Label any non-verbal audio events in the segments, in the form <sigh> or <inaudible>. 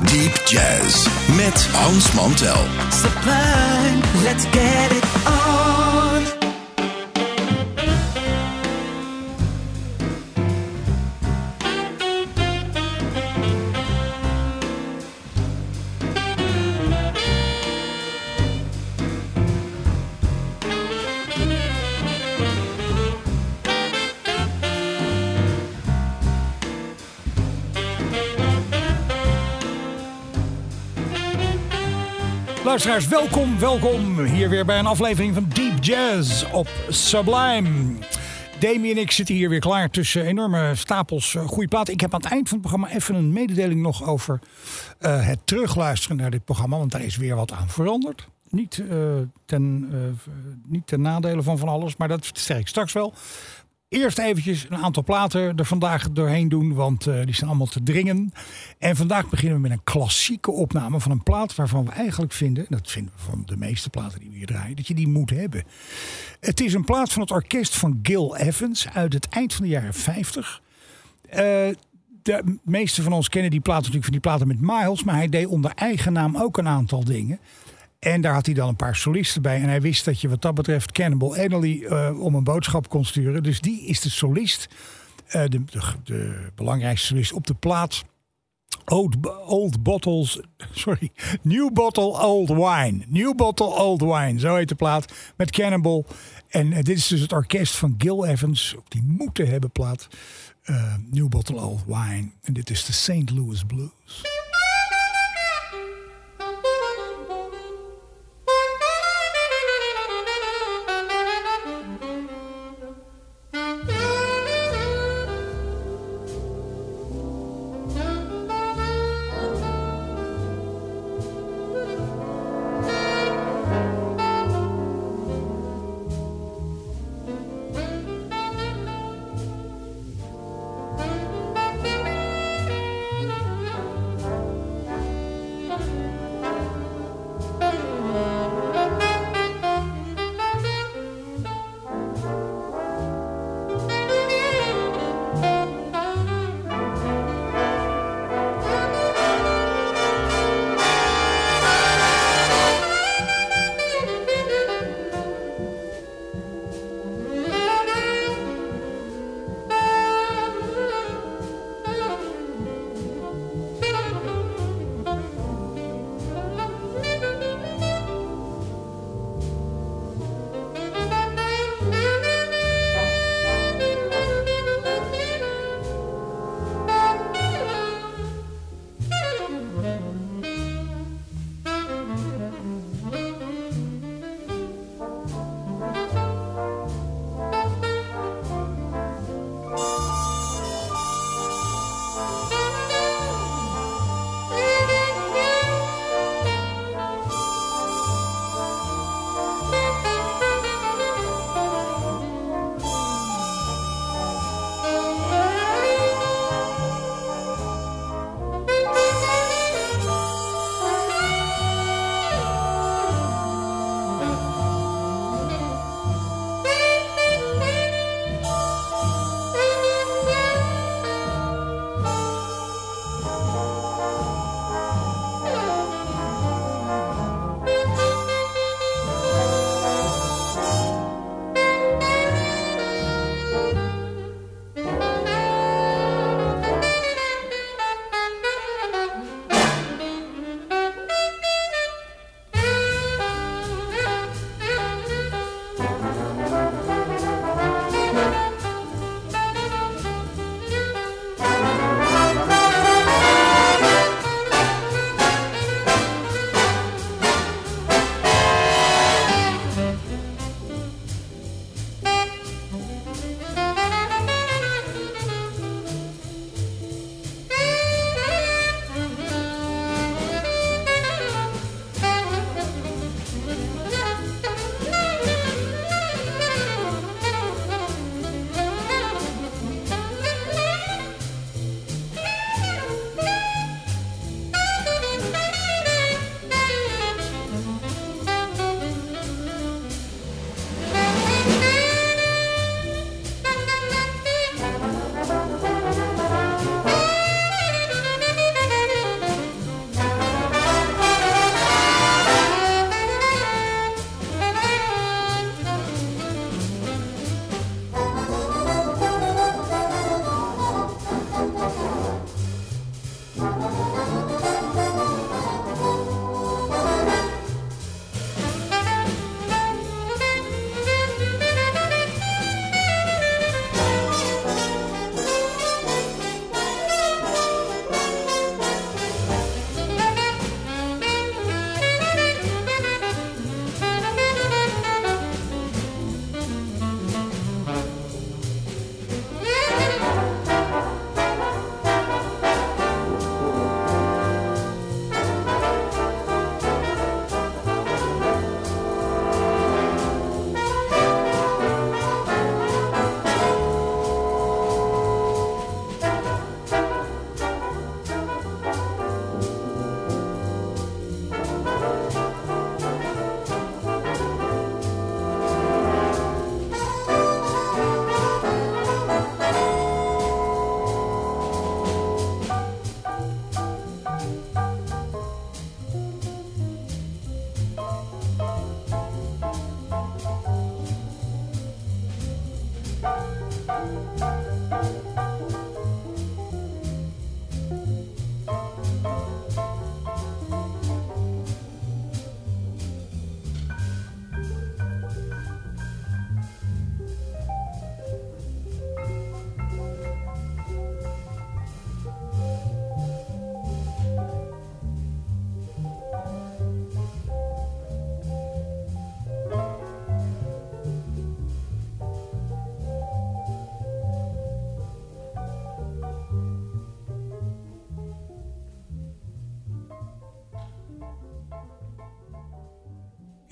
Deep Jazz met Hans Mantel. sublime, let's get it Luisteraars, welkom, welkom. Hier weer bij een aflevering van Deep Jazz op Sublime. Demi en ik zitten hier weer klaar tussen enorme stapels uh, goede platen. Ik heb aan het eind van het programma even een mededeling nog over eh, het terugluisteren naar dit programma. Want daar is weer wat aan veranderd. Niet, eh, ten, eh, niet ten nadele van van alles, maar dat vertel ik straks wel. Eerst eventjes een aantal platen er vandaag doorheen doen, want eh, die zijn allemaal te dringen. En vandaag beginnen we met een klassieke opname van een plaat waarvan we eigenlijk vinden, en dat vinden we van de meeste platen die we hier draaien, dat je die moet hebben. Het is een plaat van het orkest van Gil Evans uit het eind van de jaren 50. Eh, de meeste van ons kennen die platen natuurlijk van die platen met Miles, maar hij deed onder eigen naam ook een aantal dingen. En daar had hij dan een paar solisten bij. En hij wist dat je wat dat betreft Cannibal Adderley eh, om een boodschap kon sturen. Dus die is de solist, eh, de, de, belangrijkste solist op de plaat. Old, Bottles, <laughs> sorry, New Bottle Old Wine. New Bottle Old Wine, zo heet de plaat. Met Cannibal. En eh, dit is dus het orkest van Gil Evans. Die moeten hebben plaat. New Bottle Old Wine. En dit is de St. Louis Blues.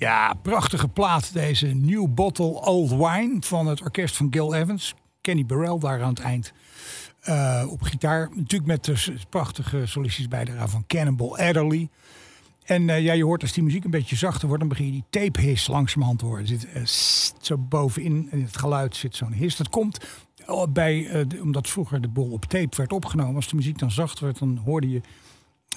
Ja, prachtige plaat deze New Bottle Old Wine van het orkest van Gil Evans. Kenny Burrell daar aan het eind eh, op gitaar. Natuurlijk met de prachtige solistische bijdrage van Cannonball Adderley. En uh, ja, je hoort als die muziek een beetje zachter wordt, dan begin je die tape hiss langzamerhand te horen. Er zit uh, zo bovenin in het geluid zit zo'n hiss. Dat komt bij, omdat vroeger de bol op tape werd opgenomen. Als de muziek dan zachter werd, dan hoorde je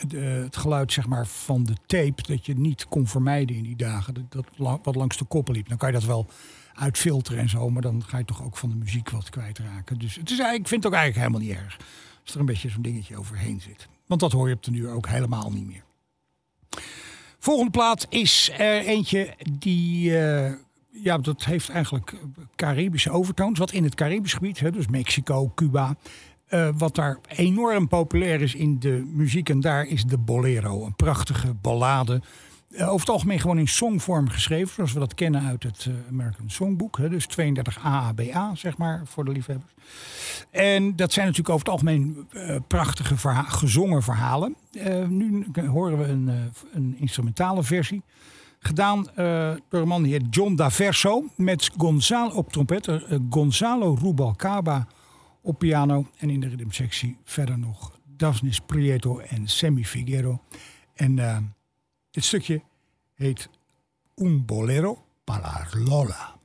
de, het geluid zeg maar, van de tape dat je niet kon vermijden in die dagen. Dat, wat langs de koppen liep. Dan kan je dat wel uitfilteren en zo, maar dan ga je toch ook van de muziek wat kwijtraken. Dus het is ik vind het ook eigenlijk helemaal niet erg als er een beetje zo'n dingetje overheen zit. Want dat hoor je op de nu ook helemaal niet meer. Volgende plaat is er eentje die. Uh, ja, dat heeft eigenlijk Caribische overtoons. Wat in het Caribisch gebied, hè, dus Mexico, Cuba. Uh, wat daar enorm populair is in de muziek. En daar is de bolero. Een prachtige ballade. Uh, over het algemeen gewoon in songvorm geschreven. Zoals we dat kennen uit het uh, American Songbook. Hè, dus 32 AABA, zeg maar, voor de liefhebbers. En dat zijn natuurlijk over het algemeen prachtige gezongen verhalen. nu horen we een, een instrumentale versie. Gedaan door een man die heet John Daverso. Met Gonzalo op trompet. Gonzalo Rubalcaba op piano. En in de ritmesectie verder nog Daphnis Prieto en Semi Figuero. En uh, dit stukje heet Un Bolero para Lola.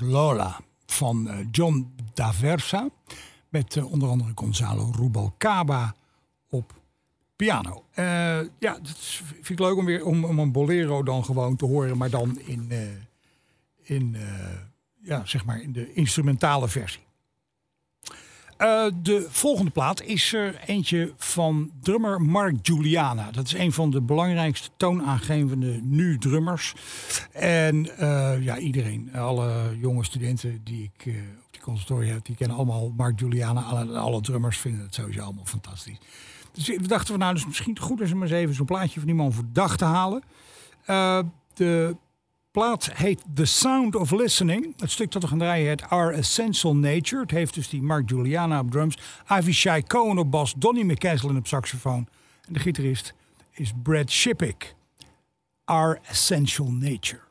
Lola van eh, John Daversa. Met eh, onder andere Gonzalo Rubalcaba op piano. Eh, ja, dat vind ik leuk om weer om, om een bolero dan gewoon te horen, maar dan in, in, ja, zeg maar in de instrumentale versie. Eh, de volgende plaat is er eentje van drummer Mark Juliana. Dat is een van de belangrijkste toonaangevende nu drummers. En eh, ja, iedereen, alle jonge studenten die ik eh, op die conservatorie heb, die kennen allemaal Mark Juliana. Alle, alle drummers vinden het sowieso allemaal fantastisch. Dus we dachten van nou, dus misschien goed is om eens even zo'n plaatje van die man voor dag te halen. De plaat heet The Sound of Listening. Het stuk dat we gaan draaien heet Our Essential Nature. Het heeft dus die Mark Juliana op drums, Avishai Cohen op bas, Donny McCaslin op saxofoon. En de gitarist is Brad Shippick. Our Essential Nature.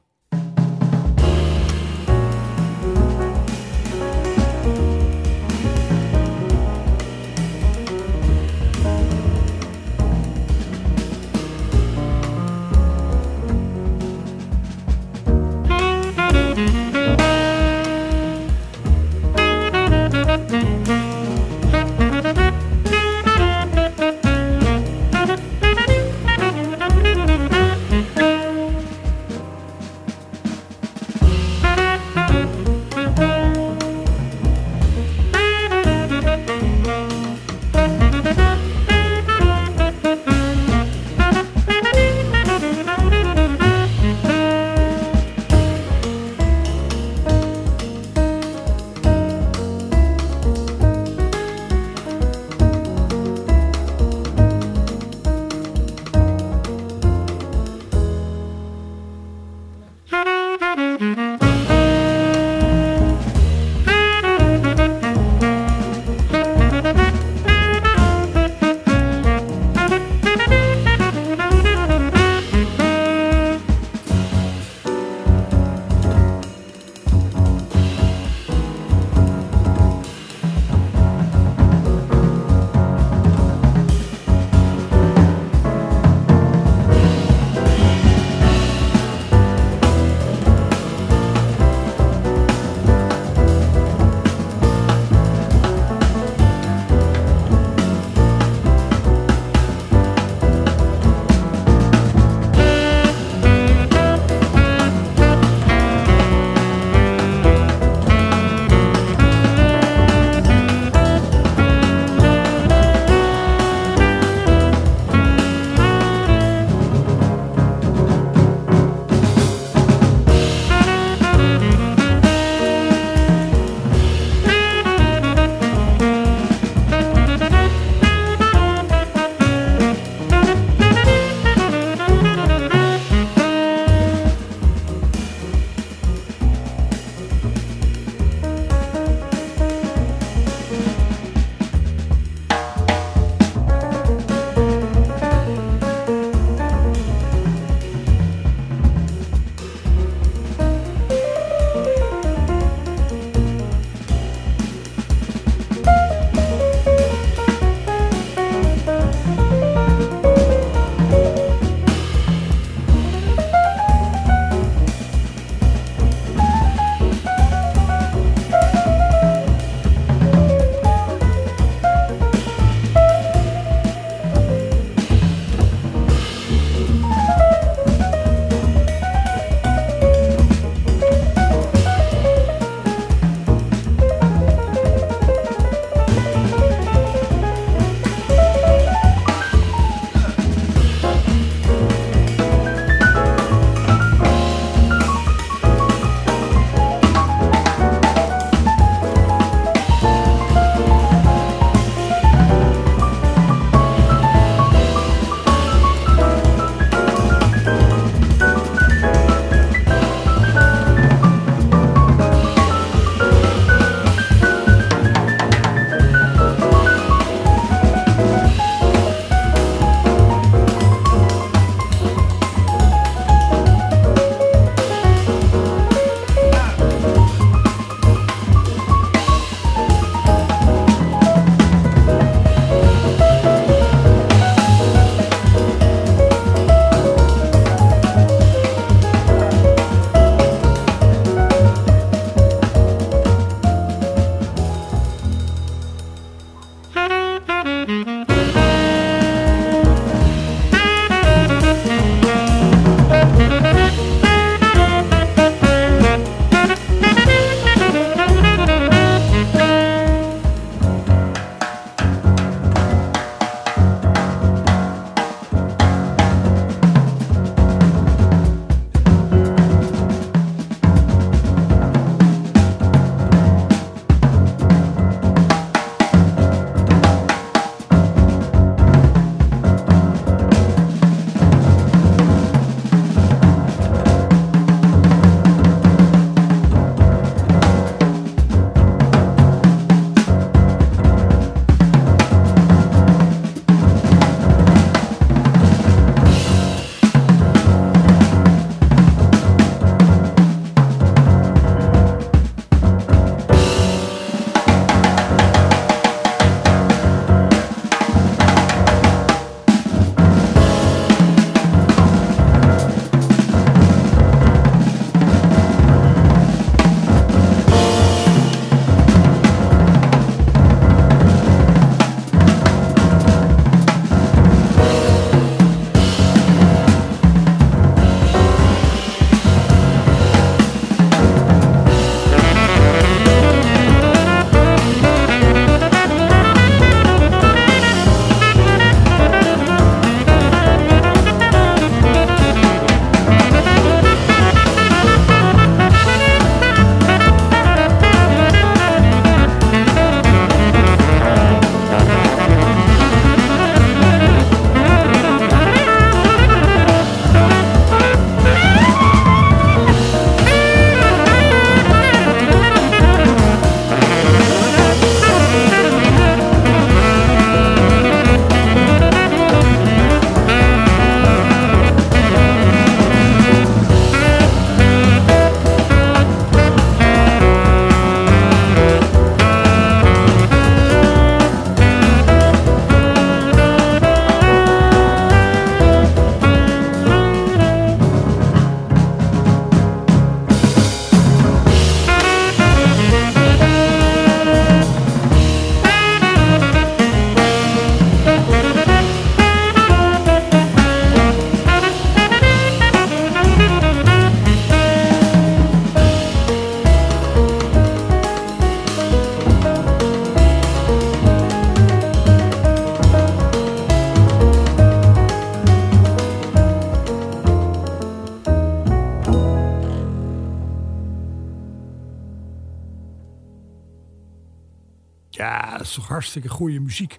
Hartstikke goede muziek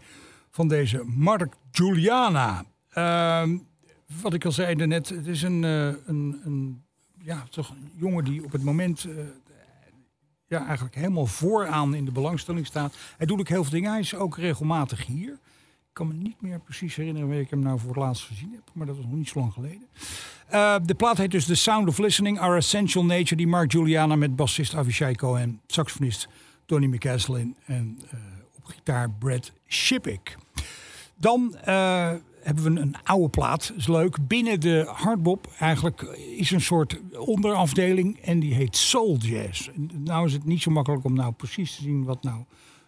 van deze Mark Juliana. Ehm, wat ik al zei net, het is een, eh, een, een, ja, toch een jongen die op het moment eh, ja, eigenlijk helemaal vooraan in de belangstelling staat. Hij doet ook heel veel dingen. Hij is ook regelmatig hier. Ik kan me niet meer precies herinneren waar ik hem nou voor het laatst gezien heb. Maar dat was nog niet zo lang geleden. Uh, de plaat heet dus The Sound of Listening, Our Essential Nature. Die Mark Juliana met bassist Avishai Cohen, saxofonist Tony McCaslin en uh, gitaar Brad Shippick. Dan uh, hebben we een oude plaat, is leuk. Binnen de hardbop eigenlijk is een soort onderafdeling en die heet Soul Jazz. Nou is het niet zo makkelijk om nou precies te zien wat nou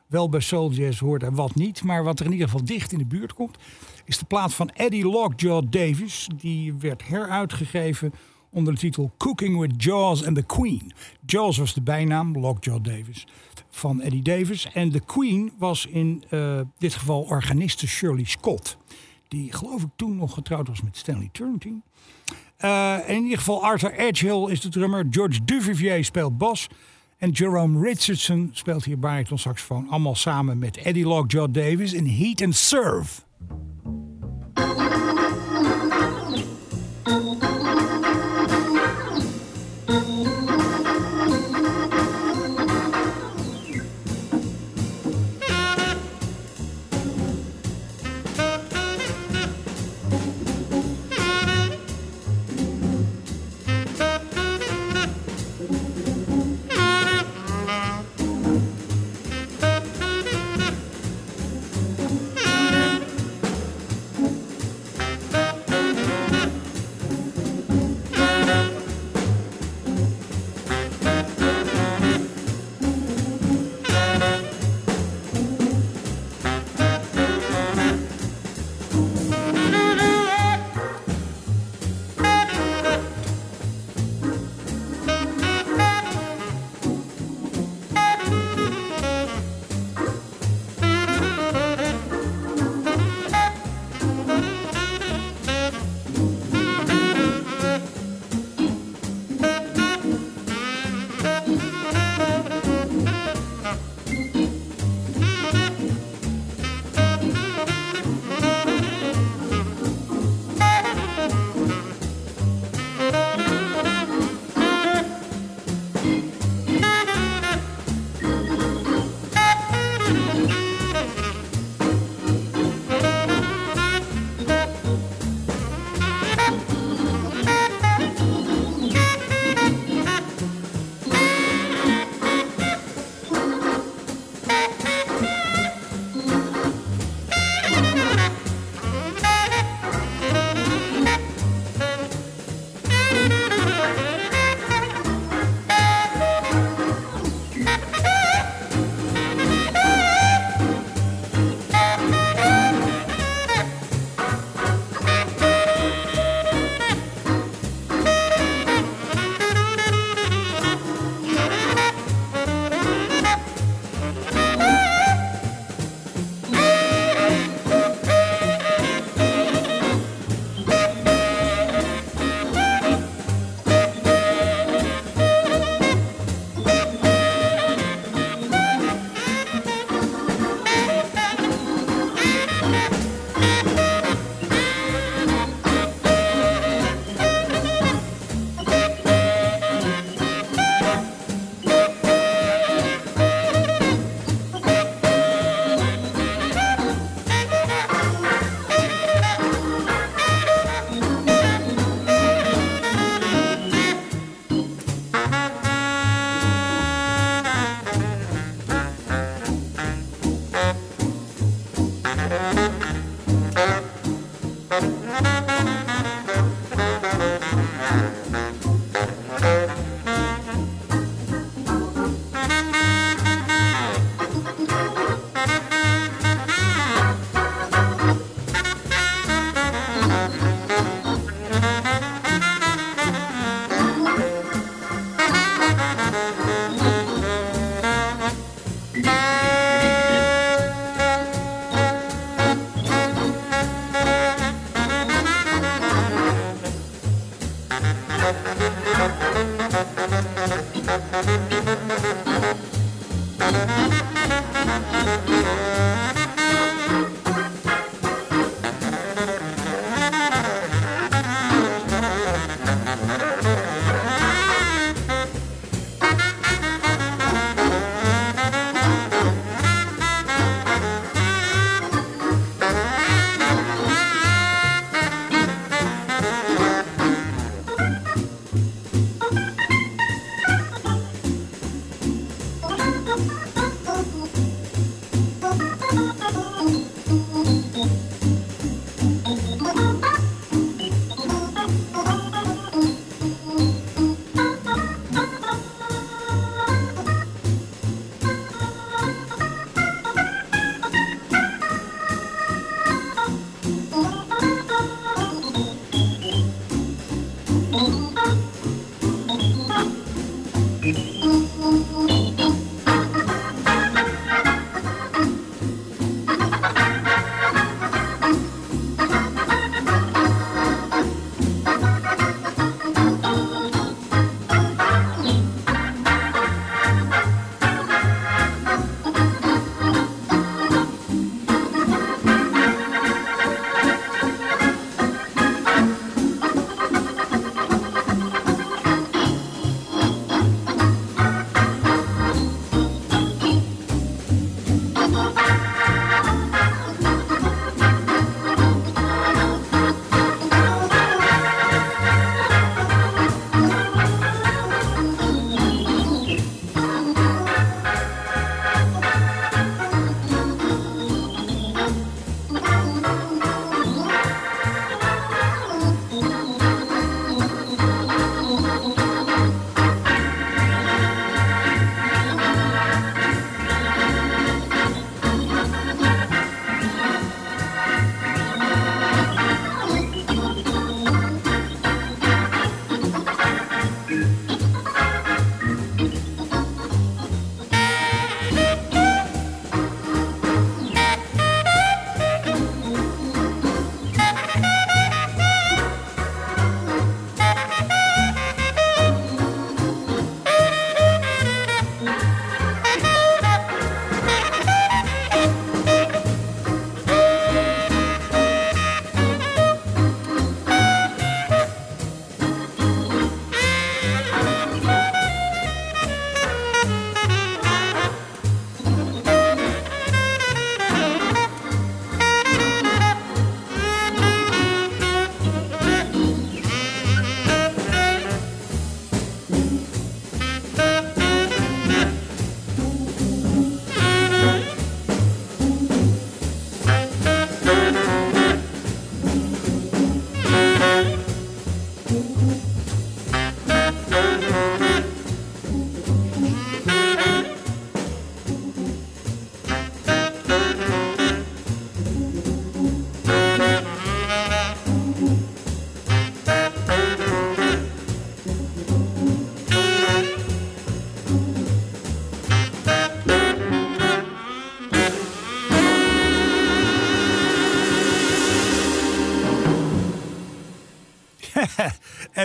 wel bij Soul Jazz hoort en wat niet. Maar wat er in ieder geval dicht in de buurt komt, is de plaat van Eddie Lockjaw Davis. Die werd heruitgegeven onder de titel Cooking with Jaws and the Queen. Jaws was de bijnaam, Lockjaw Davis, van Eddie Davis. En de Queen was in uh, dit geval organiste Shirley Scott. Die geloof ik toen nog getrouwd was met Stanley Turrentine. Uh, in ieder geval Arthur Edgehill is de drummer. George Duvivier speelt bas. En Jerome Richardson speelt hier bariton saxofoon. Allemaal samen met Eddie Lockjaw Davis in Heat and Serve.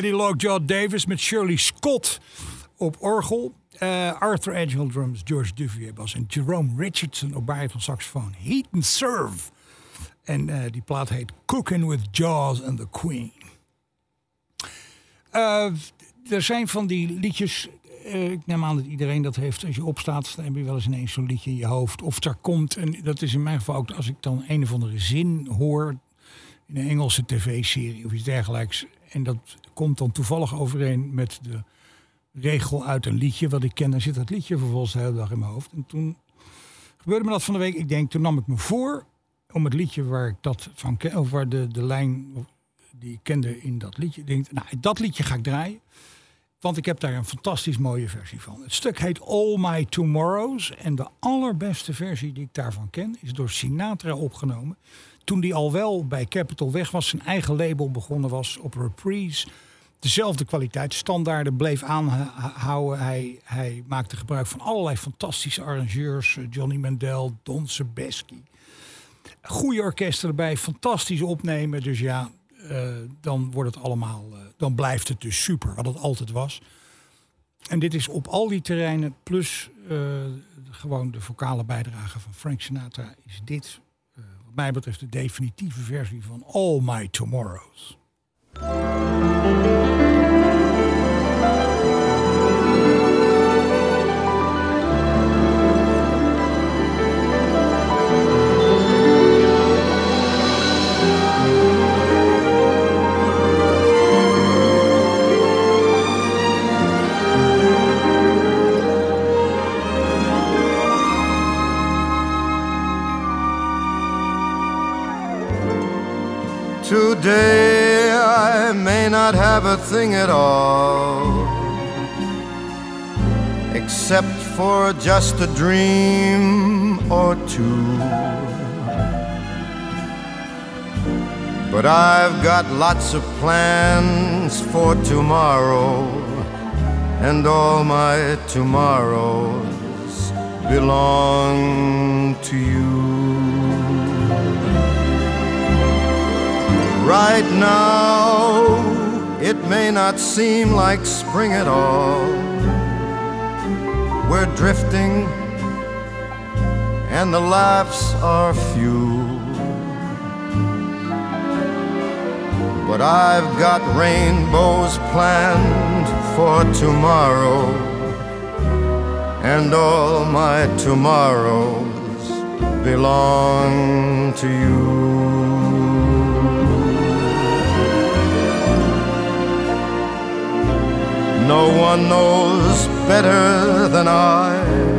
Eddie Lockjaw Davis met Shirley Scott op orgel. Eh, Arthur op drums, George Duvier bas en Jerome Richardson op van saxofoon. Heat and Serve. En eh, die plaat heet Cooking with Jaws and the Queen. Eh, er zijn van die liedjes ik neem aan dat iedereen dat heeft. Als je opstaat, dan heb je wel eens ineens zo'n liedje in je hoofd. Of er komt, en dat is in mijn geval ook als ik dan een of andere zin hoor in een Engelse tv-serie of iets dergelijks. En dat komt dan toevallig overeen met de regel uit een liedje wat ik ken. Dan zit dat liedje vervolgens de hele dag in mijn hoofd. En toen gebeurde me dat van de week. Ik denk, toen nam ik me voor om het liedje waar ik dat van ken, of waar de, de lijn die ik kende in dat liedje. Denk, nou, dat liedje ga ik draaien. Want ik heb daar een fantastisch mooie versie van. Het stuk heet All My Tomorrows. En de allerbeste versie die ik daarvan ken is door Sinatra opgenomen. Toen die al wel bij Capital weg was, zijn eigen label begonnen was op Reprise. Dezelfde kwaliteitsstandaarden bleef aanhouden. Hij, hij maakte gebruik van allerlei fantastische arrangeurs. Eh, Johnny Mandel, Don Sebesky. Goede orkesten erbij, fantastisch opnemen. Dus ja, uh, dan wordt het allemaal, uh, dan blijft het dus super, wat het altijd was. En dit is op al die terreinen, plus uh, gewoon de vocale bijdrage van Frank Sinatra, is dit wat mij betreft de definitieve versie van All My Tomorrows. Today I may not have a thing at all, except for just a dream or two. But I've got lots of plans for tomorrow, and all my tomorrows belong to you. Right now, it may not seem like spring at all. We're drifting, and the laughs are few. But I've got rainbows planned for tomorrow, and all my tomorrows belong to you. No one knows better than I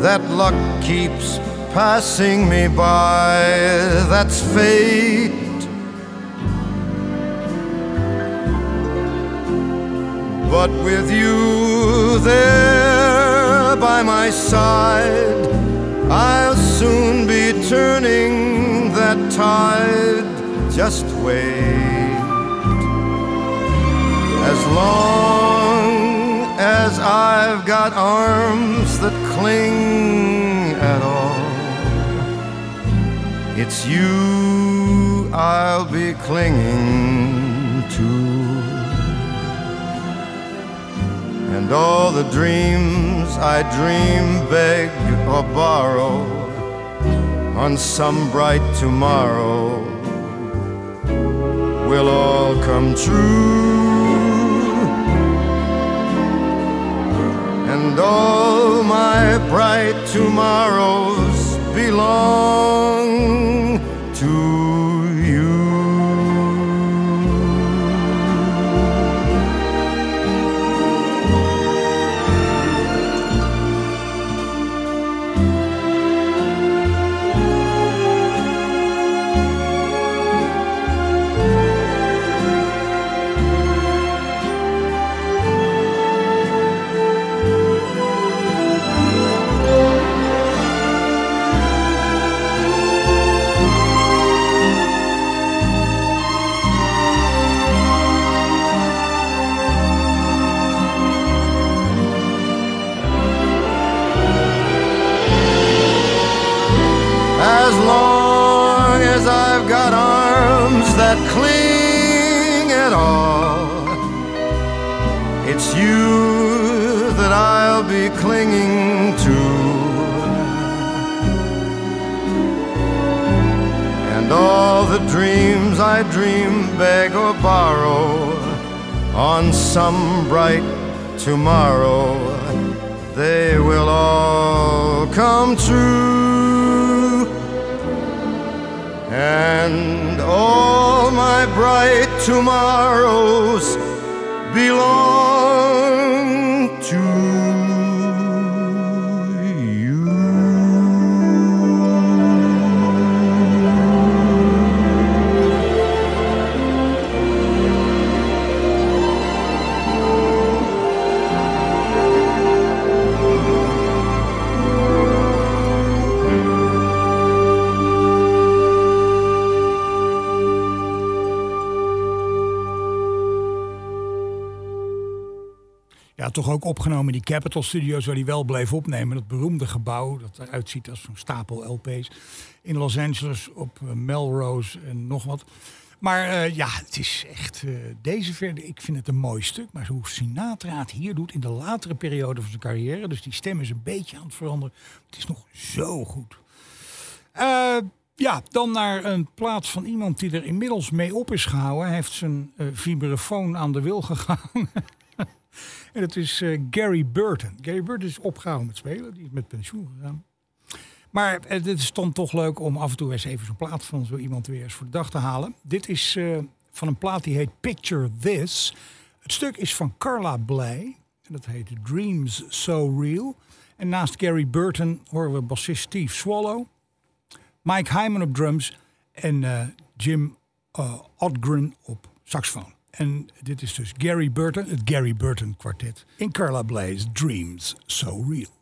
that luck keeps passing me by. That's fate. But with you there by my side, I'll soon be turning that tide. Just wait. As long as I've got arms that cling at all, it's you I'll be clinging to. And all the dreams I dream, beg or borrow on some bright tomorrow will all come true. And all my bright tomorrows belong that cling at all, it's you that I'll be clinging to. And all the dreams I dream, beg or borrow on some bright tomorrow, they will all come true. And all my bright tomorrows belong Toch ook opgenomen in die Capitol Studios, waar hij wel bleef opnemen. Dat beroemde gebouw, dat eruit ziet als zo'n stapel LP's. In Los Angeles, op eh, Melrose en nog wat. Maar eh, ja, het is echt eh, deze verder. Ik vind het een mooi stuk. Maar hoe Sinatra het hier doet in de latere periode van zijn carrière. Dus die stem is een beetje aan het veranderen. Het is nog zo goed. Ja, dan naar een plaats van iemand die er inmiddels mee op is gehouden. Hij heeft zijn vibrafoon aan de wil gegaan. <laughs> en dat is eh, Gary Burton. Gary Burton is opgehouden met spelen. Die is met pensioen gegaan. Maar het is dan toch leuk om af en toe eens even zo'n plaat van zo iemand weer eens voor de dag te halen. Dit is eh, van een plaat die heet Picture This. Het stuk is van Carla Bley. En dat heet Dreams So Real. En naast Gary Burton horen we bassist Steve Swallow. Mike Hyman op drums en eh, Jim eh, Odgren op saxofoon. En dit is dus Gary Burton, het Gary Burton kwartet. In Carla Bley's Dreams So Real.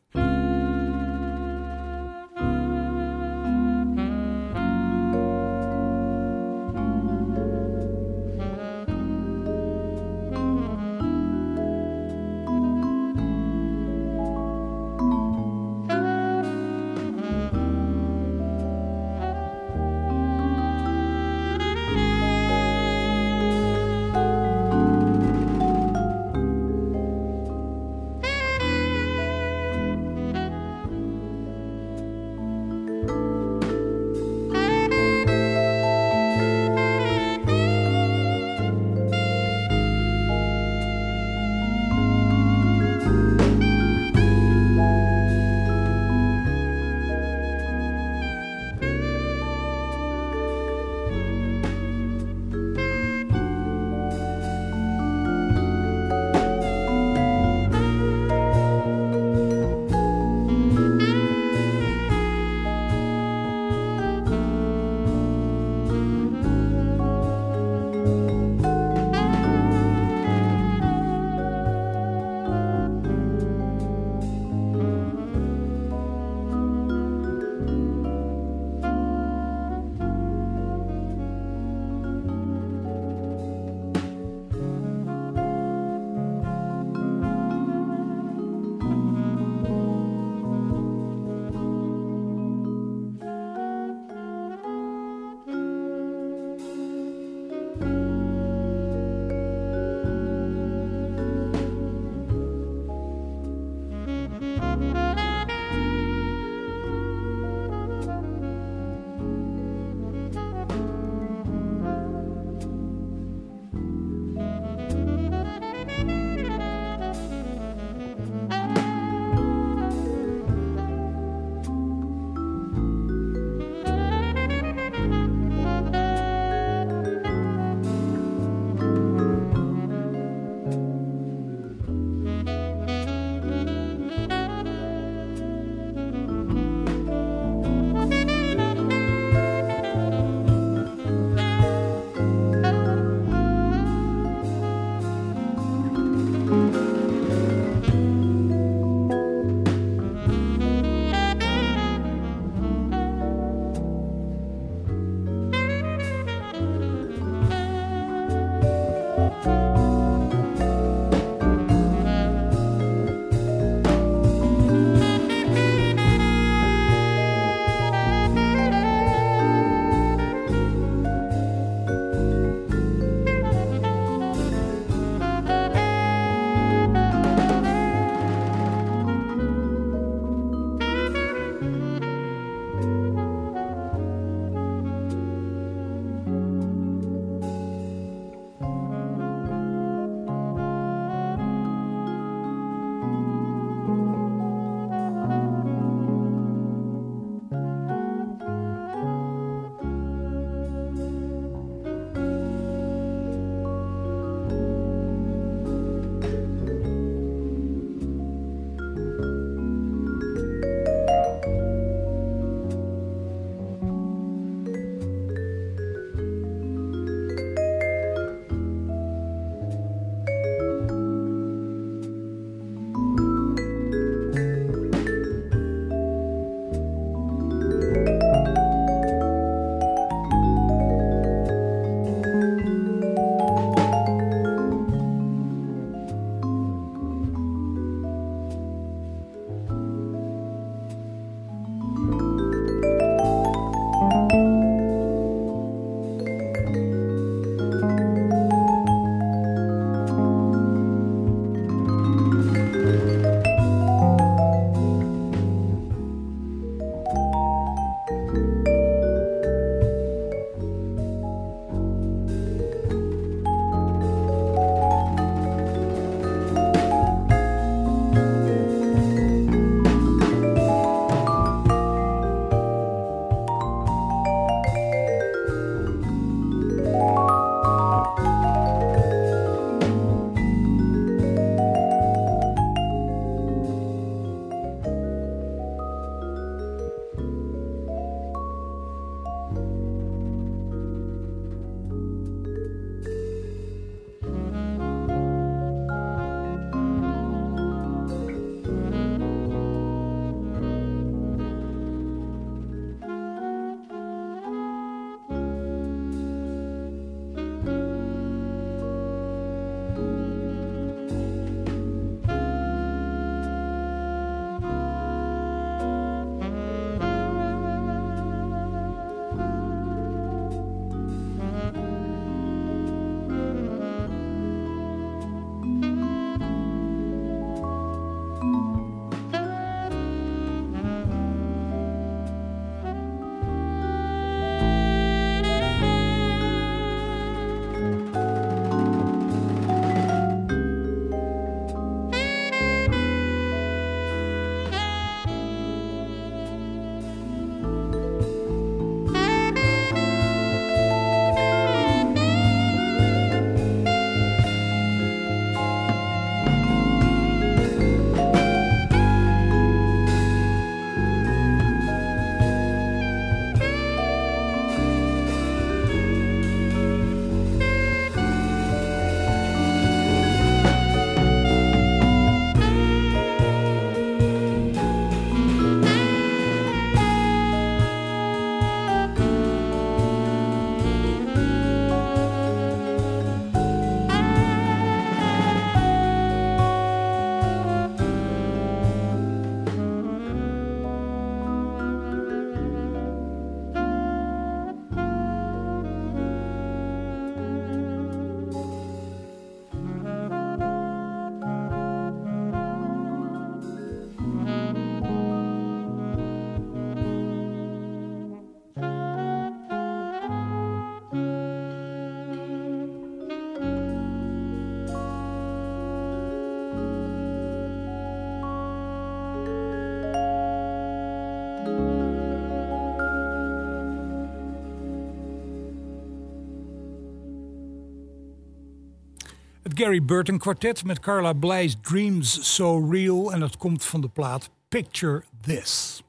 Gary Burton Quartet met Carla Bley's Dreams So Real. En dat komt van de plaat Picture This.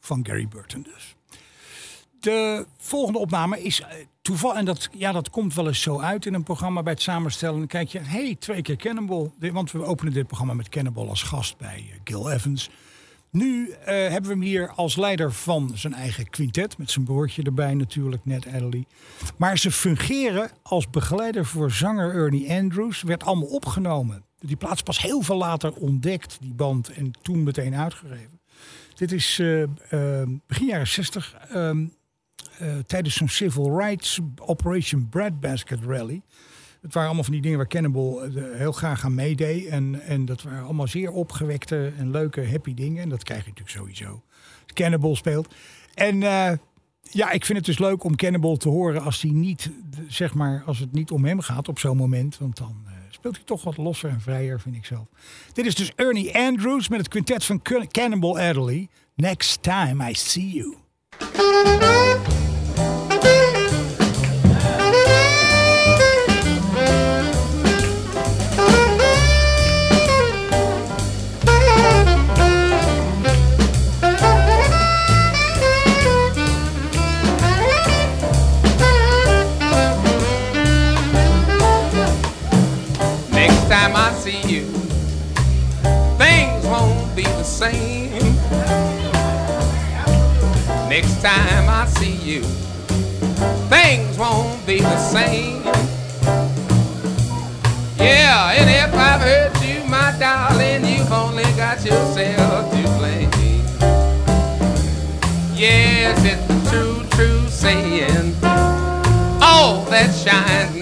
Van Gary Burton dus. De volgende opname is eh, toeval. En dat, ja, dat komt wel eens zo uit in een programma bij het samenstellen. Dan kijk je, hey, twee keer Cannibal. Want we openen dit programma met Cannibal als gast bij eh, Gil Evans. Nu eh, hebben we hem hier als leider van zijn eigen quintet. Met zijn broertje erbij natuurlijk, Ned Adderley. Maar ze fungeren als begeleider voor zanger Ernie Andrews. Werd allemaal opgenomen. Die plaats pas heel veel later ontdekt, die band. En toen meteen uitgegeven. Dit is eh, eh, begin jaren 60. ehm, eh, tijdens zo'n civil rights Operation Breadbasket Rally. Het waren allemaal van die dingen waar Cannibal eh, heel graag aan meedeed. En, en dat waren allemaal zeer opgewekte en leuke, happy dingen. En dat krijg je natuurlijk sowieso Cannibal speelt. En eh, ja, ik vind het dus leuk om Cannibal te horen als hij niet, zeg maar, als het niet om hem gaat op zo'n moment. Want dan eh, speelt hij toch wat losser en vrijer, vind ik zelf. Dit is dus Ernie Andrews met het quintet van Can- Cannibal Adderley. Next time I see you. Next time I see you, things won't be the same. Yeah, and if I've hurt you, my darling, you've only got yourself to blame. Yes, it's the true, true saying. All that shines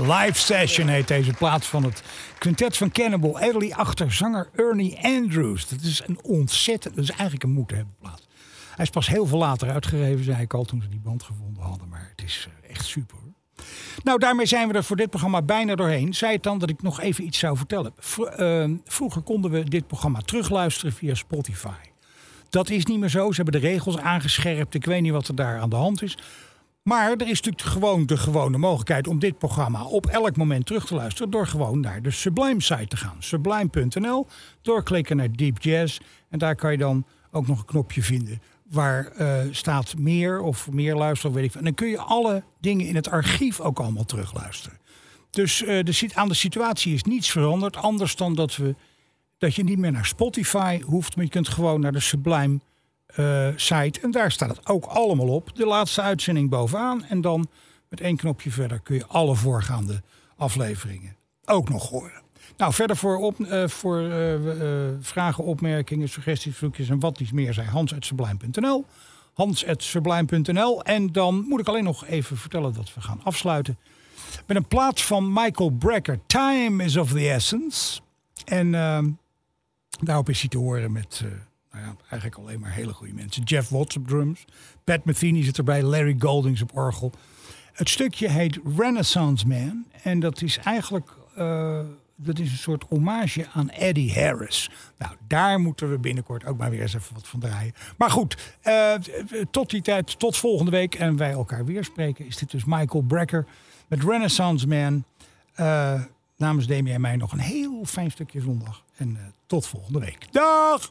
live Session heet deze plaats van het quintet van Cannibal Adderley achter zanger Ernie Andrews. Dat is een ontzettend, dat is eigenlijk een moeten hebben plaat. Hij is pas heel veel later uitgegeven, zei ik al toen ze die band gevonden hadden. Maar het is eh, echt super hoor. Nou, daarmee zijn we er voor dit programma bijna doorheen. Zei het dan dat ik nog even iets zou vertellen. V- eh, vroeger konden we dit programma terugluisteren via Spotify. Dat is niet meer zo. Ze hebben de regels aangescherpt. Ik weet niet wat er daar aan de hand is. Maar er is natuurlijk gewoon de gewone mogelijkheid om dit programma op elk moment terug te luisteren. Door gewoon naar de Sublime site te gaan. Sublime.nl. Doorklikken naar Deep Jazz. En daar kan je dan ook nog een knopje vinden. Waar eh, staat meer of meer luisteren, weet ik. En dan kun je alle dingen in het archief ook allemaal terugluisteren. Dus eh, aan de situatie is niets veranderd. Anders dan dat, we, dat je niet meer naar Spotify hoeft. Maar je kunt gewoon naar de Sublime eh, site. En daar staat het ook allemaal op. De laatste uitzending bovenaan. En dan met één knopje verder kun je alle voorgaande afleveringen ook nog horen. Nou, verder voor, op, eh, voor eh, vragen, opmerkingen, suggesties, verzoekjes en wat iets meer zijn hans.sublime.nl. Hans.sublime.nl. En dan moet ik alleen nog even vertellen dat we gaan afsluiten met een plaat van Michael Brecker. Time is of the essence. En ehm, daarop is hij te horen met nou ja, eigenlijk alleen maar hele goede mensen. Jeff Watts op drums. Pat Metheny zit erbij. Larry Goldings op orgel. Het stukje heet Renaissance Man. En dat is eigenlijk eh, dat is een soort hommage aan Eddie Harris. Nou, daar moeten we binnenkort ook maar weer eens even wat van draaien. Maar goed, eh, tot die tijd, tot volgende week. En wij elkaar weer spreken. Is dit dus Michael Brecker met Renaissance Man. Eh, namens Demi en mij nog een heel fijn stukje zondag. En tot volgende week. Dag!